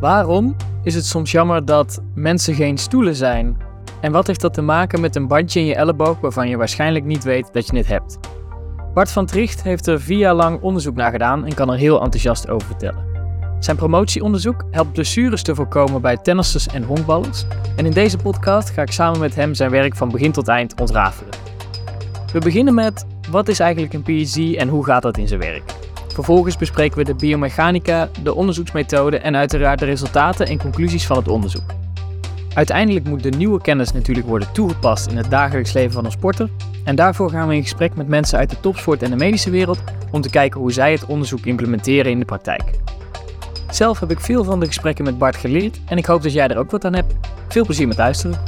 Waarom is het soms jammer dat mensen geen stoelen zijn? En wat heeft dat te maken met een bandje in je elleboog waarvan je waarschijnlijk niet weet dat je het hebt? Bart van Tricht heeft er vier jaar lang onderzoek naar gedaan en kan er heel enthousiast over vertellen. Zijn promotieonderzoek helpt blessures te voorkomen bij tennissers en honkballers. En in deze podcast ga ik samen met hem zijn werk van begin tot eind ontrafelen. We beginnen met wat is eigenlijk een PhD en hoe gaat dat in zijn werk? Vervolgens bespreken we de biomechanica, de onderzoeksmethode en uiteraard de resultaten en conclusies van het onderzoek. Uiteindelijk moet de nieuwe kennis natuurlijk worden toegepast in het dagelijks leven van een sporter. En daarvoor gaan we in gesprek met mensen uit de topsport en de medische wereld om te kijken hoe zij het onderzoek implementeren in de praktijk. Zelf heb ik veel van de gesprekken met Bart geleerd en ik hoop dat jij er ook wat aan hebt. Veel plezier met luisteren.